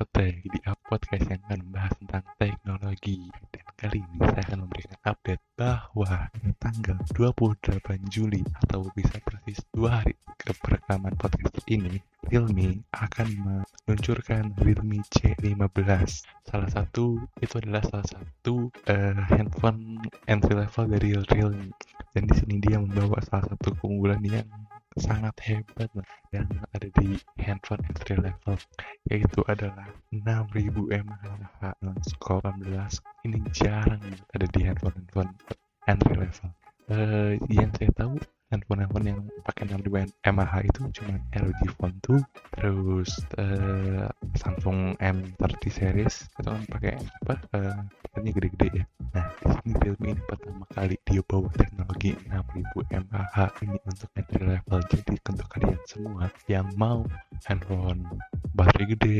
Apotek di Apodcast yang akan membahas tentang teknologi. Dan kali ini saya akan memberikan update bahwa tanggal 28 Juli atau bisa persis dua hari ke perekaman podcast ini Realme akan meluncurkan Realme C15 salah satu itu adalah salah satu uh, handphone entry level dari Realme. Dan di sini dia membawa salah satu keunggulan yang sangat hebat yang ada di handphone entry level. Yaitu adalah 6000 mAh skor 18 ini jarang ada di handphone-handphone entry level. Uh, yang saya tahu handphone-handphone yang pakai 6000 mAh itu cuma LG Phone 2 terus uh, Samsung M30 series itu kan pakai apa uh, gede-gede ya. Nah di sini Realme ini pertama kali dia bawa teknologi 6000 mAh ini untuk entry level. Jadi untuk kalian semua yang mau handphone baterai gede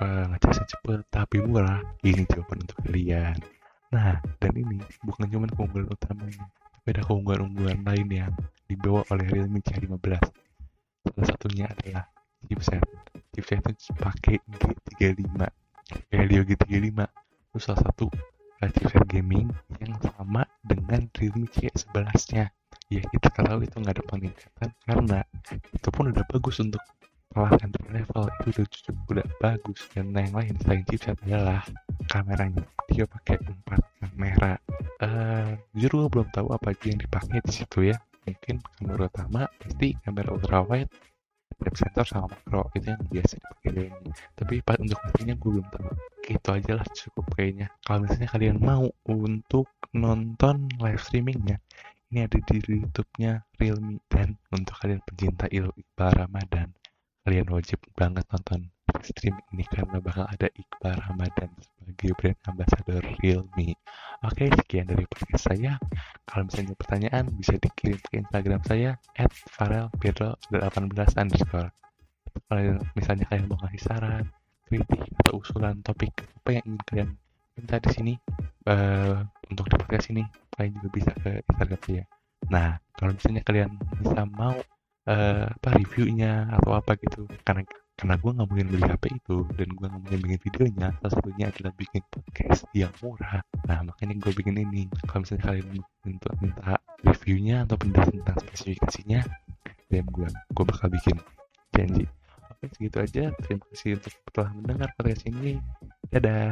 ngecasnya cepet tapi murah ini jawaban untuk kalian. Nah dan ini bukan cuma keunggulan utamanya tapi ada keunggulan-keunggulan lain yang dibawa oleh Realme C15 salah satunya adalah chipset. Chipset itu pakai G35 Helio G35 itu salah satu chipset gaming yang sama dengan Realme C11 nya ya kita tahu itu nggak ada peningkatan karena itu pun udah bagus untuk kelas entry level itu udah cukup udah bagus. Dan yang lain selain chipset adalah kameranya. Dia pakai empat kamera. Uh, jujur gue belum tahu apa aja yang dipakai di situ ya mungkin kamera utama pasti kamera ultrawide depth sensor sama makro itu yang biasa dipakai tapi untuk pastinya gue belum tahu itu aja lah cukup kayaknya kalau misalnya kalian mau untuk nonton live streamingnya ini ada di YouTube-nya Realme dan untuk kalian pencinta Iqbal Ramadan kalian wajib banget nonton stream ini karena bakal ada Iqbal Ramadan sebagai brand ambassador Realme. Oke, sekian dari podcast saya. Kalau misalnya pertanyaan bisa dikirim ke Instagram saya @farelpedro18 underscore. Kalau misalnya kalian mau ngasih saran, kritik atau usulan topik apa yang ingin kalian minta di sini uh, untuk di podcast ini, kalian juga bisa ke Instagram saya. Nah, kalau misalnya kalian bisa mau uh, apa reviewnya atau apa gitu, karena karena gue nggak mungkin beli HP itu dan gue nggak mungkin bikin videonya salah satunya adalah bikin podcast yang murah. Nah makanya gue bikin ini. Kalau misalnya kalian minta, minta reviewnya atau pendapat tentang spesifikasinya DM gue gue bakal bikin janji. Oke segitu aja. Terima kasih untuk telah mendengar podcast ini. Dadah